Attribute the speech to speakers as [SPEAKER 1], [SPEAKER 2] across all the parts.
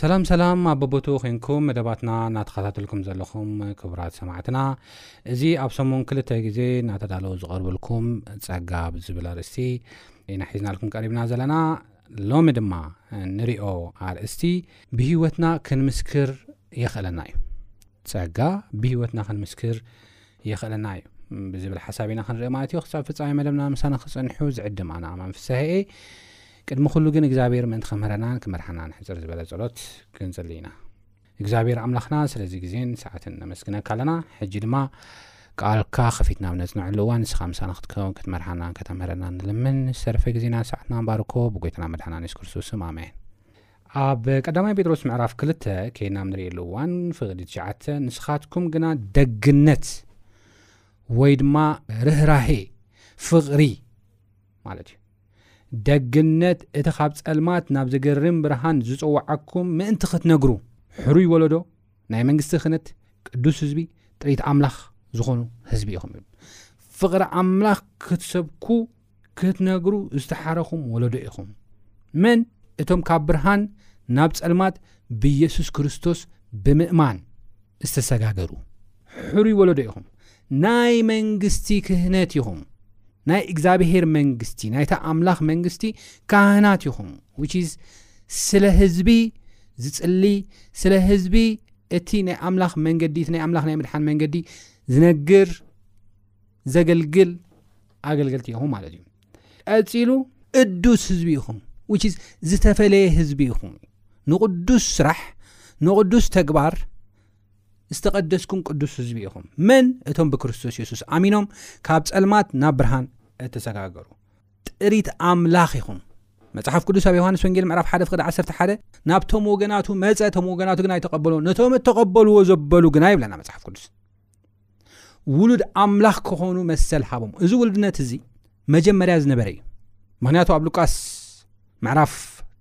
[SPEAKER 1] ሰላም ሰላም ኣብ በቦትኡ ኮንኩም መደባትና እናተኸታተልኩም ዘለኹም ክቡራት ሰማዕትና እዚ ኣብ ሰሙን ክልተ ግዜ እናተዳለወ ዝቐርበልኩም ጸጋ ብዝብል ኣርእስቲ ኢና ሒዝናልኩም ቀሪብና ዘለና ሎሚ ድማ ንሪኦ ኣርእስቲ ብህይወትና ክንምስክር የኽእለና እዩ ጸጋ ብህይወትና ክንምስክር የኽእለና እዩ ብዝብል ሓሳብ ኢና ክንርኢ ማለት እዩ ክሳብ ፍፃሜ መደብና ምሳና ክፀንሑ ዝዕድም ኣነ ኣማን ፍሳሄ ቅድሚ ኩሉ ግን እግዚኣብሔር ምእንቲ ከምህረናን ክመርሓናን ሕጽር ዝበለ ጸሎት ክንጽሊ ኢና። እግዚኣብሔር ኣምላኽና ስለዚ ግዜን ሰዓትን ነመስግነካ ኣለና። ሕጂ ድማ ቃልካ ከፊትና ኣብ ነጽንዐሉ እዋን ንስኻ ምሳና ክትከውን ክትመርሓናን ከተምህረናን ንልምን። ዝተረፈ ግዜናን ሰዓትናን ባርኮ ብጎይታና መድሓና ንስ ክርስቶስ ስም ኣሜን። ኣብ ቀዳማይ ጴጥሮስ ምዕራፍ ክልተ ከይና ንርእየሉ እዋን ፍቕዲ ትሽዓተ ንስኻትኩም ግና ደግነት ወይ ድማ ርህራሄ ፍቕሪ ማለት እዩ ደግነት እቲ ኻብ ጸልማት ናብ ዘገርም ብርሃን ዝጸውዓኩም ምእንቲ ኽትነግሩ፣ ሕሩይ ወለዶ፣ ናይ መንግስቲ ክህነት፣ ቅዱስ ህዝቢ፣ ጥሪት ኣምላኽ ዝኾኑ ህዝቢ ኢኹም ይብል። ፍቕሪ ኣምላኽ ክትሰብኩ ክትነግሩ ዝተሓረኹም ወለዶ ኢኹም። መን? እቶም ካብ ብርሃን ናብ ጸልማት ብየሱስ ክርስቶስ ብምእማን ዝተሰጋገሩ ሕሩይ ወለዶ ኢኹም ናይ መንግስቲ ክህነት ኢኹም ናይ እግዚኣብሄር መንግስቲ ናይታ ኣምላኽ መንግስቲ ካህናት ኢኹም which is ስለ ህዝቢ ዝጽሊ ስለ ህዝቢ እቲ ናይ ኣምላኽ መንገዲ እቲ ናይ ኣምላኽ ናይ ምድሓን መንገዲ ዝነግር ዘገልግል ኣገልገልቲ ኢኹም ማለት እዩ ቀፂሉ ቅዱስ ህዝቢ ኢኹም which is ዝተፈለየ ህዝቢ ኢኹም ንቕዱስ ስራሕ ንቕዱስ ተግባር ዝተቐደስኩም ቅዱስ ህዝቢ ኢኹም መን እቶም ብክርስቶስ የሱስ ኣሚኖም ካብ ጸልማት ናብ ብርሃን እተሰጋገሩ ጥሪት ኣምላኽ ኢኹም መጽሓፍ ቅዱስ ኣብ ዮሃንስ ወንጌል ምዕራፍ 1 ፍቅዲ 11 ናብቶም ወገናቱ መፀ እቶም ወገናቱ ግና ኣይተቐበልዎ ነቶም እተቐበልዎ ዘበሉ ግና ይብለና መጽሓፍ ቅዱስ ውሉድ ኣምላኽ ክኾኑ መሰል ሃቦም እዚ ውልድነት እዚ መጀመርያ ዝነበረ እዩ ምክንያቱ ኣብ ሉቃስ ምዕራፍ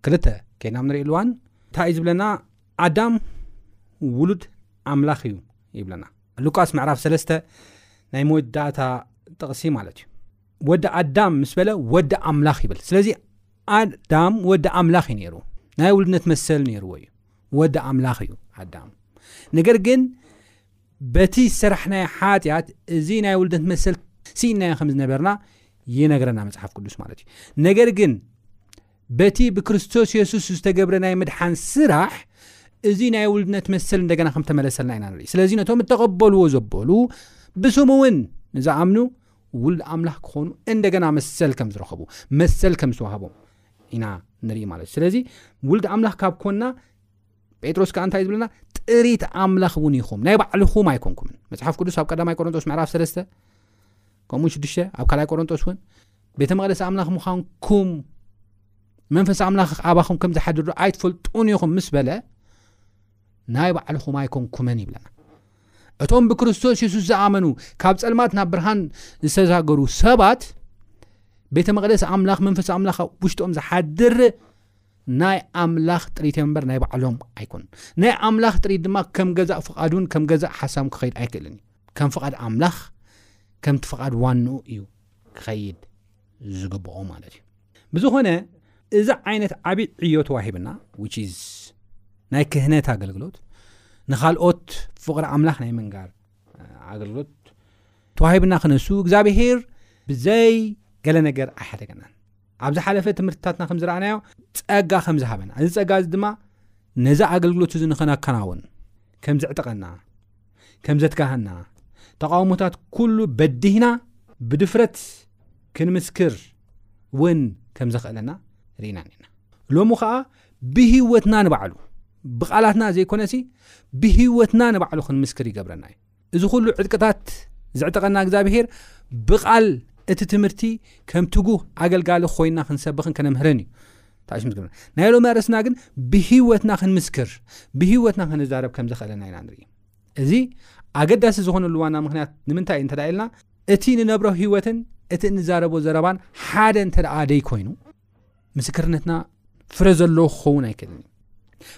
[SPEAKER 1] ክልተ ከይናብ ንርኢ ልዋን እንታይ እዩ ዝብለና ኣዳም ውሉድ ኣምላኽ እዩ ይብለና ሉቃስ ምዕራፍ ሰለስተ ናይ መወዳእታ ጥቕሲ ማለት እዩ ወዲ ኣዳም ምስ በለ ወዲ ኣምላኽ ይብል ስለዚ ኣዳም ወዲ ኣምላኽ እዩ ነይሩ ናይ ውልድነት መሰል ነይርዎ እዩ ወዲ ኣምላኽ እዩ ኣዳም ነገር ግን በቲ ዝሰራሕናዮ ሓጢኣት እዚ ናይ ውልደት መሰል ስኢናዮ ከም ዝነበርና ይነግረና መጽሓፍ ቅዱስ ማለት እዩ ነገር ግን በቲ ብክርስቶስ የሱስ ዝተገብረ ናይ ምድሓን ስራሕ እዚ ናይ ውልድነት መሰል እንደገና ከም ተመለሰልና ኢና ንርኢ ስለዚ ነቶም እተቐበልዎ ዘበሉ ብስሙ እውን ንዝኣምኑ ውልድ ኣምላኽ ክኾኑ እንደገና መሰል ከም ዝረኸቡ መሰል ከም ዝተዋህቦም ኢና ንርኢ ማለት እዩ ስለዚ ውልድ ኣምላኽ ካብ ኮንና ጴጥሮስ ከኣ እንታይ ዝብለና ጥሪት ኣምላኽ እውን ኢኹም ናይ ባዕልኹም ኣይኮንኩምን መጽሓፍ ቅዱስ ኣብ ቀዳማይ ቆሮንጦስ ምዕራፍ ሰለስተ ከምኡ ሽዱሽተ ኣብ ካልኣይ ቆሮንጦስ እውን ቤተ መቕደስ ኣምላኽ ምዃንኩም መንፈስ ኣምላኽ ኣባኹም ከም ዝሓድር ዶ ኣይትፈልጡን ኢኹም ምስ በለ ናይ ባዕልኹም ኣይኮንኩምን ይብለና እቶም ብክርስቶስ የሱስ ዝኣመኑ ካብ ጸልማት ናብ ብርሃን ዝተዛገሩ ሰባት ቤተ መቕደስ ኣምላኽ መንፈስ ኣምላኽ ውሽጦም ዝሓድር ናይ ኣምላኽ ጥሪት እዮም እምበር ናይ ባዕሎም ኣይኮኑን። ናይ ኣምላኽ ጥሪት ድማ ከም ገዛእ ፍቓዱን ከም ገዛእ ሓሳቡን ክኸይድ ኣይክእልን እዩ። ከም ፍቓድ ኣምላኽ ከምቲ ፍቓድ ዋንኡ እዩ ክኸይድ ዝግብኦ ማለት እዩ። ብዝኾነ እዚ ዓይነት ዓብዪ ዕዮ ተዋሂብና which is ናይ ክህነት ኣገልግሎት ንኻልኦት ፍቕሪ ኣምላኽ ናይ ምንጋር ኣገልግሎት ተዋሂብና ክነሱ እግዚኣብሄር ብዘይ ገለ ነገር ኣይሓደገናን። ኣብ ዝሓለፈ ትምህርትታትና ከም ዝረኣናዮ ጸጋ ከም ዝሃበና እዚ ጸጋ እዚ ድማ ነዚ ኣገልግሎት እዚ ንኸነከናውን ከም ዘዕጠቐና ከም ዘትጋሃና ተቃውሞታት ኩሉ በዲህና ብድፍረት ክንምስክር እውን ከም ዘኽእለና ርኢና ኒና ሎሚ ከዓ ብህይወትና ንባዕሉ ብቓላትና ዘይኮነሲ ብህይወትና ንባዕሉ ክንምስክር ይገብረና እዩ እዚ ኩሉ ዕጥቅታት ዘዕጠቐና እግዚኣብሄር ብቓል እቲ ትምህርቲ ከም ትጉህ ኣገልጋሊ ኮይና ክንሰብኽን ከነምህርን እዩ ታሽ ምስ ግብርና ናይ ሎሚ ኣርእስና ግን ብሂወትና ክንምስክር ብሂወትና ክንዛረብ ከም ዘኽእለና ኢና ንርኢ እዚ ኣገዳሲ ዝኾነሉ ዋና ምክንያት ንምንታይ እዩ እንተዳ ኢልና እቲ ንነብሮ ሂወትን እቲ እንዛረቦ ዘረባን ሓደ እንተደኣ ደይኮይኑ ምስክርነትና ፍረ ዘለዎ ክኸውን ኣይክእልን እዩ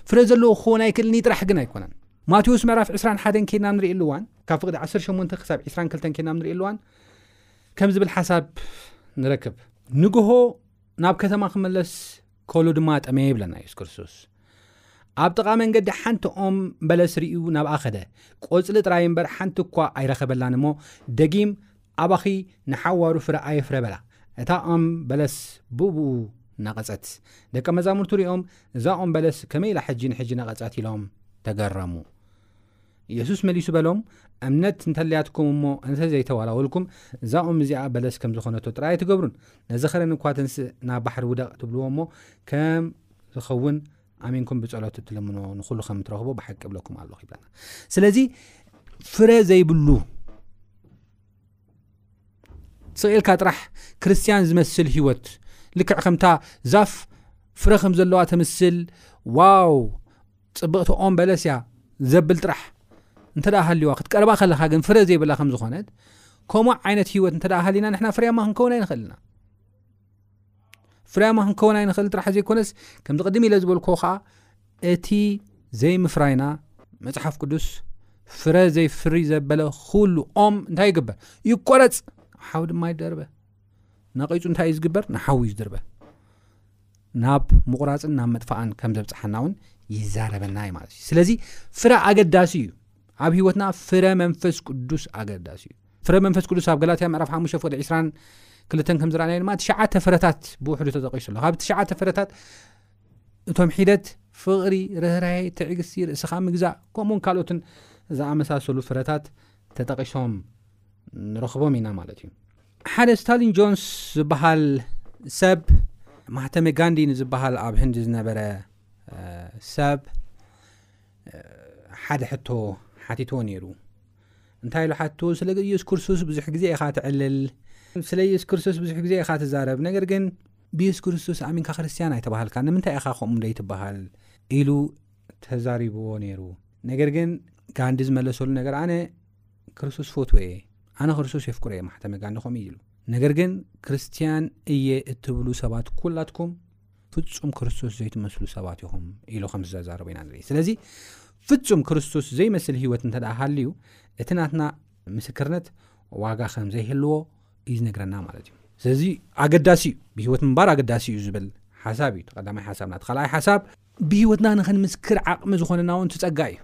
[SPEAKER 1] ፍረ ዘለዎ ክኸውን ኣይክእልን እዩ ጥራሕ ግን ኣይኮነን ማቴዎስ ምዕራፍ 21 ኬና ንሪኢ ኣለዋን ካብ ፍቅዲ 18 ክሳብ 22 ኬና ንሪኢ ኣለዋን ከም ዝብል ሓሳብ ንረክብ ንግሆ ናብ ከተማ ክመለስ ከሎ ድማ ጠመየ ይብለና የሱስ ክርስቶስ ኣብ ጥቓ መንገዲ ሓንቲ ኦም በለስ ርእዩ ናብኣ ኸደ ቈጽሊ ጥራይ እምበር ሓንቲ እኳ ኣይረኸበላን እሞ ደጊም ኣባኺ ንሓዋሩ ፍረ ኣየፍረ በላ እታ ኦም በለስ ብኡብኡ ነቐጸት ደቀ መዛሙርቱ ሪኦም እዛ ኦም በለስ ከመይ ኢላ ሕጂ ንሕጂ ነቐጸት ኢሎም ተገረሙ ኢየሱስ መሊሱ በሎም እምነት እንተልያትኩም እሞ እንተ ዘይተዋላወልኩም እዛ ኦም እዚኣ በለስ ከም ዝኾነቶ ጥራይ ኣይትገብሩን ነዚ ኸረን እኳ ተንስእ ናብ ባሕሪ ውደቕ ትብልዎ እሞ ከም ዝኸውን ኣሚንኩም ብጸሎት እትልምኖ ንኹሉ ከም እትረኽቦ ብሓቂ ብለኩም ኣለኹ ይብለና ስለዚ ፍረ ዘይብሉ ስቕኤልካ ጥራሕ ክርስትያን ዝመስል ህይወት ልክዕ ከምታ ዛፍ ፍረ ከም ዘለዋ ተምስል ዋው ፅብቕቲ ኦም በለስ እያ ዘብል ጥራሕ እንተ ሃልዋ ክትቀርባ ከለካ ግን ፍረ ዘይብላ ከም ዝኾነት ከምኡ ዓይነት ሂወት እንተ ሃሊና ንሕና ፍርያማ ክንከውን ኣይንኽእል ኢና ፍርያማ ክንከውን ኣይንኽእል ጥራሕ ዘይኮነስ ከምዚ ቅድም ኢለ ዝበልክዎ ከዓ እቲ ዘይምፍራይና መፅሓፍ ቅዱስ ፍረ ዘይፍሪ ዘበለ ኩሉ ኦም እንታይ ይግበር ይቆረፅ ሓዊ ድማ ይደርበ ነቂፁ እንታይ እዩ ዝግበር ንሓዊ እዩ ዝድርበ ናብ ምቑራፅን ናብ መጥፋእን ከም ዘብፅሓና እውን ይዛረበና እዩ ማለት እዩ ስለዚ ፍረ ኣገዳሲ እዩ ኣብ ሂወትና ፍረ መንፈስ ቅዱስ ኣገዳሲ እዩ ፍረ መንፈስ ቅዱስ ኣብ ገላትያ ምዕራፍ ሓሙሽተ ፍቅዲ ዕስራን ክልተን ከም ዝረኣናዮ ድማ ትሽዓተ ፍረታት ብውሕዱ ተጠቂሱ ኣሎ ካብ ትሽዓተ ፍረታት እቶም ሒደት ፍቕሪ ርህራሄ ትዕግስቲ ርእስኻ ምግዛእ ከምኡውን ካልኦትን ዝኣመሳሰሉ ፍረታት ተጠቂሶም ንረኽቦም ኢና ማለት እዩ ሓደ ስታሊን ጆንስ ዝበሃል ሰብ ማህተመ ጋንዲ ንዝበሃል ኣብ ህንዲ ዝነበረ ሰብ ሓደ ሕቶ ሓቲትዎ ነይሩ እንታይ ኢሉ ሓቲትዎ? ስለ ኢየሱስ ክርስቶስ ብዙሕ ግዜ ኢኻ ትዕልል፣ ስለ ኢየሱስ ክርስቶስ ብዙሕ ግዜ ኢኻ ትዛረብ፣ ነገር ግን ብኢየሱስ ክርስቶስ ኣሚንካ ክርስትያን ኣይተባሃልካን፣ ንምንታይ ኢኻ ከምኡ ዘይትበሃል? ኢሉ ተዛሪብዎ ነይሩ። ነገር ግን ጋንዲ ዝመለሰሉ ነገር ኣነ ክርስቶስ ፈትወ እየ፣ ኣነ ክርስቶስ የፍቅሮ እየ፣ ማሕተመ ጋንዲ ከምኡ እዩ ኢሉ። ነገር ግን ክርስትያን እየ እትብሉ ሰባት ኩላትኩም ፍጹም ክርስቶስ ዘይትመስሉ ሰባት ኢኹም ኢሉ ከም ዝተዛረበ ኢና ንርኢ ስለዚ ፍጹም ክርስቶስ ዘይመስል ህይወት እንተ ሃልዩ እቲ ናትና ምስክርነት ዋጋ ከም ዘይህልዎ እዩ ዝነግረና ማለት እዩ ስለዚ ኣገዳሲ እዩ ብሂወት ምንባር ኣገዳሲ እዩ ዝብል ሓሳብ እዩ ተቀዳማይ ሓሳብና እቲ ካልኣይ ሓሳብ ብሂወትና ንክንምስክር ዓቕሚ ዝኾነና እውን ትፀጋ እዩ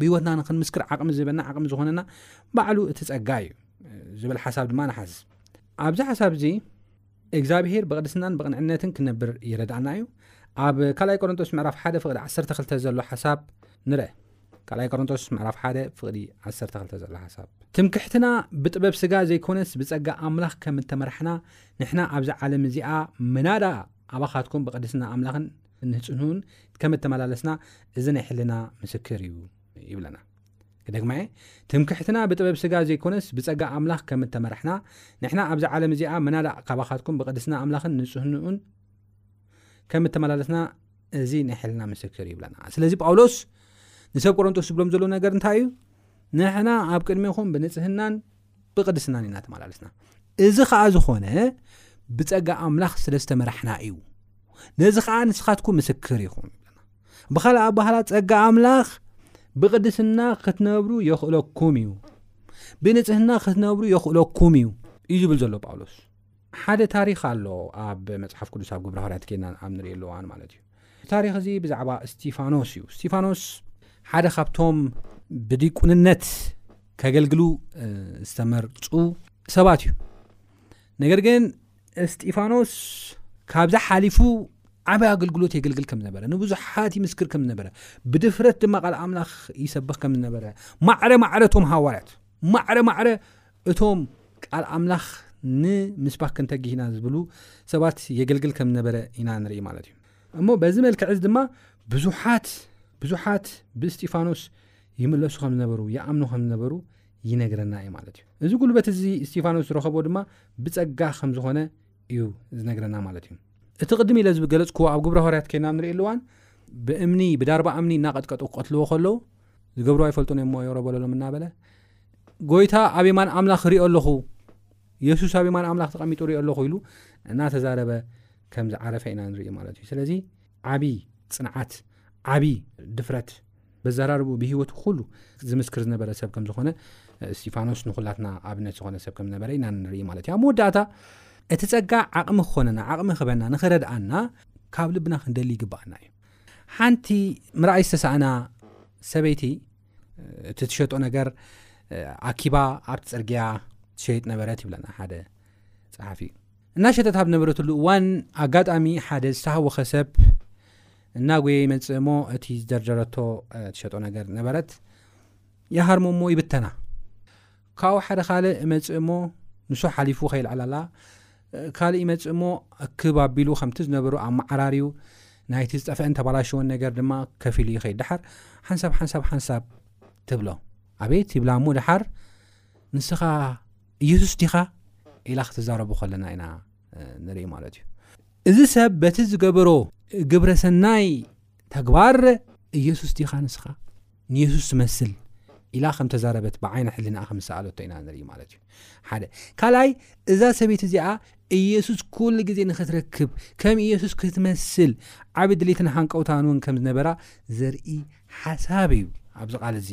[SPEAKER 1] ብሂወትና ንክንምስክር ዓቕሚ ዝበና ዓቕሚ ዝኾነና ባዕሉ እቲ ፀጋ እዩ ዝብል ሓሳብ ድማ ንሓስብ ኣብዚ ሓሳብ እዚ እግዛብሄር ብቅድስናን ብቅንዕነትን ክንነብር ይረድኣና እዩ። ኣብ ካልኣይ ቆሮንጦስ ምዕራፍ 1 ፍቅዲ 12 ዘሎ ሓሳብ ንርእ። ካልኣይ ቆሮንጦስ ምዕራፍ 1 ፍቅዲ 12 ዘሎ ሓሳብ ትምክሕትና ብጥበብ ስጋ ዘይኮነስ ብጸጋ ኣምላኽ ከም እተመራሕና ንሕና ኣብዚ ዓለም እዚኣ ምናዳ ኣባኻትኩም ብቅድስና ኣምላኽን ንጽህኑን ከም እተመላለስና እዚ ናይ ሕልና ምስክር እዩ። ይብለና ክደግማየ ትምክሕትና ብጥበብ ስጋ ዘይኮነስ ብጸጋ ኣምላኽ ከም እተመራሕና ንሕና ኣብዚ ዓለም እዚኣ መናዳ ካባኻትኩም ብቅድስና ኣምላኽን ንጽህንኡን ከም እተመላለስና እዚ ናይ ሕልና ምስክር ይብለና ስለዚ ጳውሎስ ንሰብ ቆረንጦስ ዝብሎም ዘሎ ነገር እንታይ እዩ ንሕና ኣብ ቅድሚኹም ብንጽህናን ብቅድስናን ኢና ተመላለስና እዚ ኸኣ ዝኾነ ብጸጋ ኣምላኽ ስለ ዝተመራሕና እዩ ነዚ ኸኣ ንስኻትኩም ምስክር ኢኹም ብኻልእ ኣባህላ ጸጋ ኣምላኽ ብቅድስና ክትነብሩ የኽእለኩም እዩ ብንጽህና ክትነብሩ የኽእለኩም እዩ እዩ ዝብል ዘሎ ጳውሎስ ሓደ ታሪኽ ኣሎ ኣብ መጽሓፍ ቅዱስ ኣብ ግብሪ ሃዋርያት ኬና ኣብ ንርእየሉ እዋን ማለት እዩ እቲ ታሪኽ እዚ ብዛዕባ እስቲፋኖስ እዩ እስቲፋኖስ ሓደ ካብቶም ብዲቁንነት ከገልግሉ ዝተመርፁ ሰባት እዩ ነገር ግን እስጢፋኖስ ካብዛ ሓሊፉ ዓበይ ኣገልግሎት የገልግል ከም ዝነበረ ንብዙሓት ይምስክር ከም ዝነበረ ብድፍረት ድማ ቃል ኣምላኽ ይሰብኽ ከም ዝነበረ ማዕረ ማዕረ ቶም ሃዋርያት ማዕረ ማዕረ እቶም ቃል ኣምላኽ ን ምስባክ ከንተጊህና ዝብሉ ሰባት የገልግል ከም ዝነበረ ኢና ንርኢ ማለት እዩ እሞ በዚ መልክዕ እዚ ድማ ብዙሓት ብዙሓት ብእስጢፋኖስ ይምለሱ ከም ዝነበሩ ይኣምኑ ከም ዝነበሩ ይነግረና እዩ ማለት እዩ እዚ ጉልበት እዚ እስጢፋኖስ ዝረኸቦ ድማ ብጸጋ ከም ዝኾነ እዩ ዝነግረና ማለት እዩ እቲ ቅድሚ ኢለ ዝገለጽክዎ ኣብ ግብረ ሃዋርያት ከይና ንሪእየሉ እዋን ብእምኒ ብዳርባ እምኒ እናቐጥቀጡ ክቐትልዎ ከለዉ ዝገብሩ ኣይፈልጡን እሞ ዮሮ በለሎም እናበለ ጎይታ ኣብ የማን ኣምላኽ ክሪኦ ኣለኹ የሱስ ኣብ የማን ኣምላኽ ተቐሚጡ ሪኦ ኣለኹ ኢሉ እናተዛረበ ከም ዝዓረፈ ኢና ንርኢ ማለት እዩ ስለዚ ዓብዪ ፅንዓት ዓብዪ ድፍረት በዘራርቡ ብሂወቱ ኩሉ ዝምስክር ዝነበረ ሰብ ከም ዝኾነ እስጢፋኖስ ንኩላትና ኣብነት ዝኾነ ሰብ ከም ዝነበረ ኢና ንርኢ ማለት እዩ ኣብ መወዳእታ እቲ ፀጋ ዓቕሚ ክኾነና ዓቕሚ ክበና ንክረድኣና ካብ ልብና ክንደሊ ይግባኣና እዩ ሓንቲ ምርኣይ ዝተሰኣና ሰበይቲ እቲ ትሸጦ ነገር ኣኪባ ኣብቲ ፅርግያ ትሸይጥ ነበረት ይብለና ሓደ ፀሓፊ እዩ እናሸጠት ኣብ ነበረትሉ እዋን ኣጋጣሚ ሓደ ዝተሃወኸ ሰብ እናጎየ ይመፅእ እሞ እቲ ዝደርደረቶ ትሸጦ ነገር ነበረት ይሃርሞ እሞ ይብተና ካብኡ ሓደ ካልእ እመጽእ እሞ ንሱ ሓሊፉ ከይልዕላላ ካልእ ይመጽእ እሞ ኣክብ ኣቢሉ ከምቲ ዝነበሩ ኣመዓራርዩ ናይቲ ዝጠፍአን ተባላሸወን ነገር ድማ ከፊሉ ይኸይድ ድሓር ሓንሳብ ሓንሳብ ሓንሳብ ትብሎ ኣቤት ይብላ እሞ ድሓር ንስኻ ኢየሱስ ዲኻ ኢላ ክትዛረቡ ከለና ኢና ንርኢ ማለት እዩ እዚ ሰብ በቲ ዝገበሮ ግብረሰናይ ተግባር ኢየሱስ ዲኻ ንስኻ ንየሱስ ትመስል ኢላ ከም ተዛረበት ብዓይነ ሕልናኣ ከም ዝሰኣለቶ ኢና ንርኢ ማለት እዩ ሓደ ካልኣይ እዛ ሰበይቲ እዚኣ ኢየሱስ ኩሉ ግዜ ንክትረክብ ከም ኢየሱስ ክትመስል ዓብ ድሌትን ሃንቀውታን እውን ከም ዝነበራ ዘርኢ ሓሳብ እዩ ኣብዚ ቃል እዚ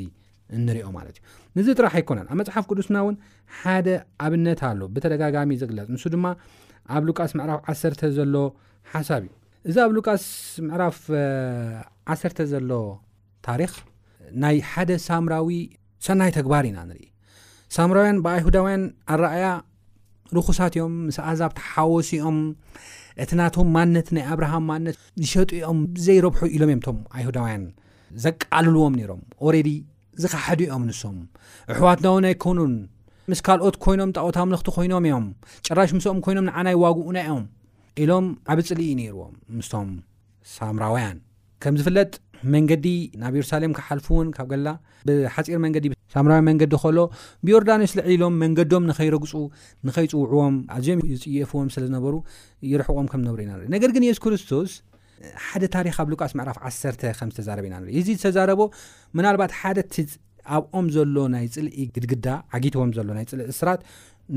[SPEAKER 1] እንሪኦ ማለት እዩ ንዚ ጥራሕ ኣይኮነን ኣብ መፅሓፍ ቅዱስና እውን ሓደ ኣብነት ኣሎ ብተደጋጋሚ ዝግለፅ ንሱ ድማ ኣብ ሉቃስ ምዕራፍ 1 ዘሎ ሓሳብ እዩ እዚ ኣብ ሉቃስ ምዕራፍ ዓሰርተ ዘሎ ታሪኽ ናይ ሓደ ሳምራዊ ሰናይ ተግባር ኢና ንርኢ ሳምራውያን ብኣይሁዳውያን ኣረኣያ ርኩሳት እዮም ምስ ኣዛብ ተሓወሱ እዮም እቲ ናቶም ማነት ናይ ኣብርሃም ማነት ዝሸጡ እዮም ዘይረብሑ ኢሎም እዮም ቶም ኣይሁዳውያን ዘቃልልዎም ነይሮም ኦረዲ ዝኸሓዱ እዮም ንሶም ኣሕዋትና እውን ኣይኮኑን ምስ ካልኦት ኮይኖም ጣኦት ኣምለኽቲ ኮይኖም እዮም ጭራሽ ምስኦም ኮይኖም ንዓና ይዋግኡና እዮም ኢሎም ዓቢ ጽልኢ እዩ ነይርዎም ምስቶም ሳምራውያን። ከም ዝፍለጥ መንገዲ ናብ የሩሳሌም ክሓልፉ እውን ካብ ገሊላ ብሓጺር መንገዲ ሳምራዊ መንገዲ ከሎ ብዮርዳኖስ ልዕል ኢሎም መንገዶም ንኸይረግጹ ንኸይጽውዕዎም ኣዝዮም ይጽየፍዎም ስለ ዝነበሩ ይርሕቆም ከም ዝነበሩ ኢና ንርኢ ነገር ግን የሱስ ክርስቶስ ሓደ ታሪኽ ኣብ ሉቃስ ምዕራፍ ዓሰርተ ከም ዝተዛረበ ኢና ንርኢ እዚ ዝተዛረቦ ምናልባት ሓደ እቲ ኣብኦም ዘሎ ናይ ፅልኢ ግድግዳ ዓጊትዎም ዘሎ ናይ ፅልኢ እስራት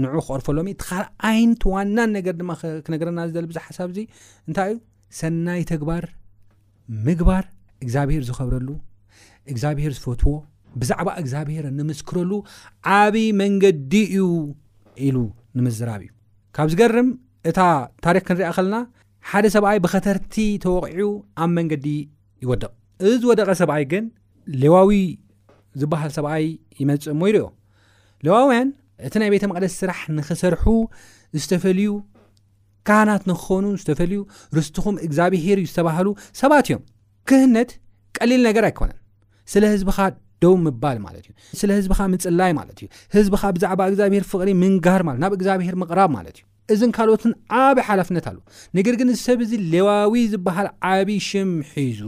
[SPEAKER 1] ንዑ ክቐርፈሎም እዩ እቲ ካልኣይን እቲ ዋናን ነገር ድማ ክነገረና ዝደሊ ብዚ ሓሳብ እዚ እንታይ እዩ ሰናይ ተግባር ምግባር እግዚኣብሄር ዝኸብረሉ እግዚኣብሄር ዝፈትዎ ብዛዕባ እግዚኣብሄር ንምስክረሉ ዓብዪ መንገዲ እዩ ኢሉ ንምዝራብ እዩ ካብ ዝገርም እታ ታሪክ ክንሪኣ ከለና ሓደ ሰብኣይ ብኸተርቲ ተወቒዑ ኣብ መንገዲ ይወደቕ እዚ ዝወደቐ ሰብኣይ ግን ሌዋዊ ዝበሃል ሰብኣይ ይመፅእ እሞ ይርዮ ሌዋውያን እቲ ናይ ቤተ መቅደስ ስራሕ ንክሰርሑ ዝተፈልዩ ካህናት ንክኾኑ ዝተፈልዩ ርስትኹም እግዚኣብሄር እዩ ዝተባሃሉ ሰባት እዮም ክህነት ቀሊል ነገር ኣይኮነን ስለ ህዝብኻ ደው ምባል ማለት እዩ ስለ ህዝብኻ ምፅላይ ማለት እዩ ህዝብኻ ብዛዕባ እግዚኣብሄር ፍቕሪ ምንጋር ማለት ናብ እግዚኣብሄር ምቕራብ ማለት እዩ እዝን ካልኦትን ዓቢ ሓላፍነት ኣሎ ነገር ግን እዚ ሰብ እዚ ሌዋዊ ዝበሃል ዓቢ ሽም ሒዙ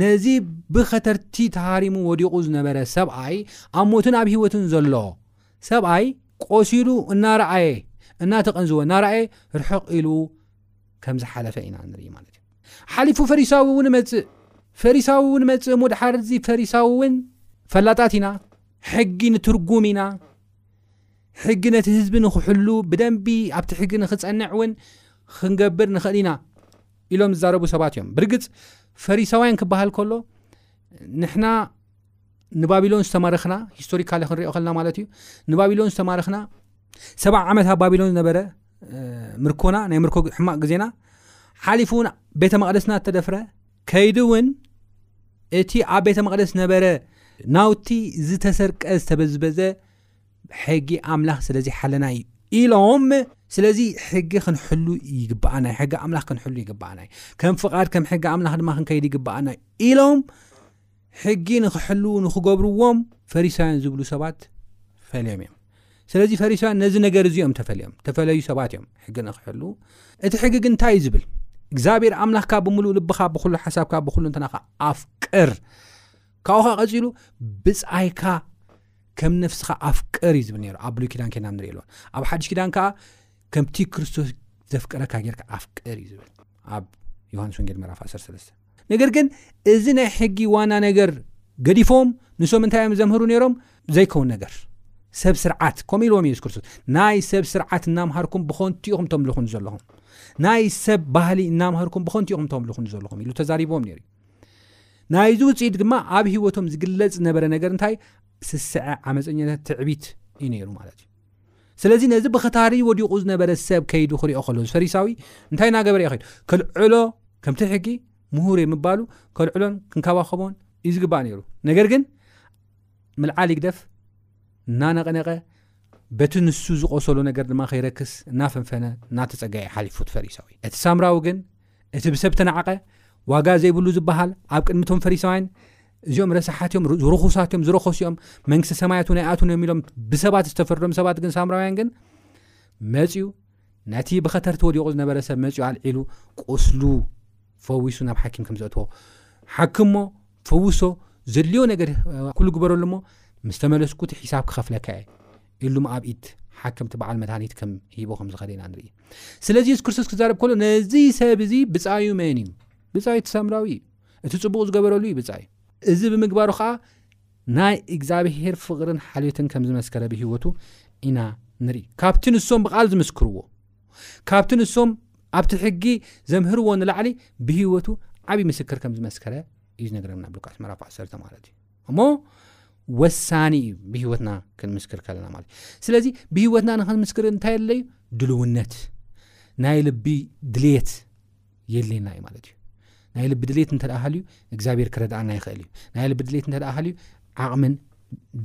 [SPEAKER 1] ነዚ ብኸተርቲ ተሃሪሙ ወዲቑ ዝነበረ ሰብኣይ ኣብ ሞትን ኣብ ህይወትን ዘሎ ሰብኣይ ቆሲሉ እናረኣየ እናተቐንዝወ እናረኣየ ርሕቕ ኢሉ ከም ዝሓለፈ ኢና ንርኢ ማለት እዩ ሓሊፉ ፈሪሳዊ እውን እመፅእ ፈሪሳዊ እውን መፅእ እሞ ድሓር እዚ ፈሪሳዊ እውን ፈላጣት ኢና ሕጊ ንትርጉም ኢና ሕጊ ነቲ ህዝቢ ንክሕሉ ብደንቢ ኣብቲ ሕጊ ንክፀንዕ እውን ክንገብር ንኽእል ኢና ኢሎም ዝዛረቡ ሰባት እዮም ብርግፅ ፈሪሳውያን ክበሃል ከሎ ንሕና ንባቢሎን ዝተማረኽና ሂስቶሪካሊ ክንሪኦ ከልና ማለት እዩ ንባቢሎን ዝተማረኽና ሰባ ዓመት ኣብ ባቢሎን ዝነበረ ምርኮና ናይ ምርኮ ሕማቅ ግዜና ሓሊፉ እውን ቤተ መቅደስና እተደፍረ ከይዲ እውን እቲ ኣብ ቤተ መቅደስ ነበረ ናውቲ ዝተሰርቀ ዝተበዝበዘ ሕጊ ኣምላኽ ስለ ዘይሓለና እዩ ኢሎም ስለዚ ሕጊ ክንሕሉ ይግብኣና ዩ ሕጊ ኣምላኽ ክንሕሉ ይግብኣና ዩ ከም ፍቓድ ከም ሕጊ ኣምላኽ ድማ ክንከይድ ይግብኣና ዩ ኢሎም ሕጊ ንክሕል ንክገብርዎም ፈሪሳውያን ዝብሉ ሰባት ፈልዮም እዮም ስለዚ ፈሪሳውያን ነዚ ነገር እዚኦም ተፈልዮም ተፈለዩ ሰባት እዮም ሕጊ ንክሕል እቲ ሕጊ ግን እንታይ እዩ ዝብል እግዚኣብሔር ኣምላኽካ ብምሉእ ልብኻ ብኩሉ ሓሳብካ ብኩሉ ንትናኻ ኣፍቅር ካብኡ ኸ ቀፂሉ ብፃይካ ከም ነፍስኻ ኣፍቀር እዩ ዝብል ነሩ ኣብ ብሉይ ኪዳን ኬና ንሪኢ ኣለዋ ኣብ ሓድሽ ኪዳን ከዓ ከምቲ ክርስቶስ ዘፍቀረካ ጌርካ ኣፍቀር እዩ ዝብል ኣብ ዮሃንስ ወንጌል መራፍ 13 ነገር ግን እዚ ናይ ሕጊ ዋና ነገር ገዲፎም ንሶም እንታይ እዮም ዘምህሩ ነይሮም ዘይከውን ነገር ሰብ ስርዓት ከምኡ ኢልዎም የሱስ ክርስቶስ ናይ ሰብ ስርዓት እናምሃርኩም ብኾንቲ ኢኹም ተምልኹን ዘለኹም ናይ ሰብ ባህሊ እናምሃርኩም ብኾንቲ ኢኹም ተምልኹን ዘለኹም ኢሉ ተዛሪብዎም ነሩ ናይዚ ውፅኢት ድማ ኣብ ሂወቶም ዝግለፅ ዝነበረ ነገር እንታይ ስስዐ ዓመፀኛታት ትዕቢት እዩ ነይሩ ማለት እዩ ስለዚ ነዚ ብክታሪ ወዲቑ ዝነበረ ሰብ ከይዱ ክሪኦ ከሎ ፈሪሳዊ እንታይ እናገበረ እዩ ከይዱ ከልዕሎ ከምቲ ሕጊ ምሁር እየ ምባሉ ከልዕሎን ክንከባኸቦን እዩ ዝግባእ ነይሩ ነገር ግን ምልዓል ይግደፍ እናነቐነቐ በቲ ንሱ ዝቆሰሎ ነገር ድማ ከይረክስ እናፈንፈነ እናተፀገዐ ሓሊፉት ፈሪሳዊ እቲ ሳምራዊ ግን እቲ ብሰብ ተናዕቐ ዋጋ ዘይብሉ ዝበሃል ኣብ ቅድሚቶም ፈሪሳውያን እዚኦም ረሳሓት እዮም ርኹሳት እዮም ዝረኸሱ እዮም መንግስቲ ሰማያት እውን ኣይኣትን እዮም ኢሎም ብሰባት ዝተፈርዶም ሰባት ግን ሳምራውያን ግን መፅኡ ነቲ ብኸተርቲ ወዲቑ ዝነበረ ሰብ መፅኡ ኣልዒሉ ቁስሉ ፈዊሱ ናብ ሓኪም ከም ዘእትዎ ሓክሞ ፈውሶ ዘድልዮ ነገር ኩሉ ግበረሉ እሞ ምስ ተመለስኩ እቲ ሒሳብ ክኸፍለካ እየ ኢሉም ኣብ ኢት ሓከምቲ በዓል መድሃኒት ከም ሂቦ ከም ዝኸደ ኢና ንርኢ ስለዚ የሱስ ክርስቶስ ክዛረብ ከሎ ነዚ ሰብ እዚ ብፃዩ መን እዩ ብፃዩ እቲ ሳምራዊ እዩ እቲ ፅቡቕ ዝገበረሉ እዩ ብፃዩ እዚ ብምግባሩ ከዓ ናይ እግዚኣብሄር ፍቕርን ሓልዮትን ከም ዝመስከረ ብህይወቱ ኢና ንርኢ ካብቲ ንሶም ብቓል ዝምስክርዎ ካብቲ ንሶም ኣብቲ ሕጊ ዘምህርዎ ንላዕሊ ብህይወቱ ዓብዪ ምስክር ከም ዝመስከረ እዩ ዝነገረና ብሉቃስ ምዕራፍ 1 ማለት እዩ እሞ ወሳኒ እዩ ብሂወትና ክንምስክር ከለና ማለት እዩ ስለዚ ብሂወትና ንክንምስክር እንታይ ኣለዩ ድልውነት ናይ ልቢ ድልት የድልየና እዩ ማለት እዩ ናይ ልቢ ድልት እንተ ሃልዩ እግዚኣብሔር ክረድኣና ይኽእል እዩ ናይ ልቢ ድልት እንተ ሃልዩ ዓቕምን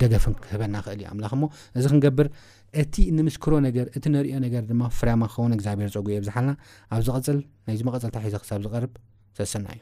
[SPEAKER 1] ደገፍን ክህበና ክእል እዩ ኣምላኽ እሞ እዚ ክንገብር እቲ ንምስክሮ ነገር እቲ ንሪኦ ነገር ድማ ፍርያማ ክኸውን እግዚኣብሔር ፀጉ የብዝሓልና ኣብ ዝቐፅል ናይዚ መቐፀልታ ሒዘ ክሳብ ዝቐርብ ሰሰና እዩ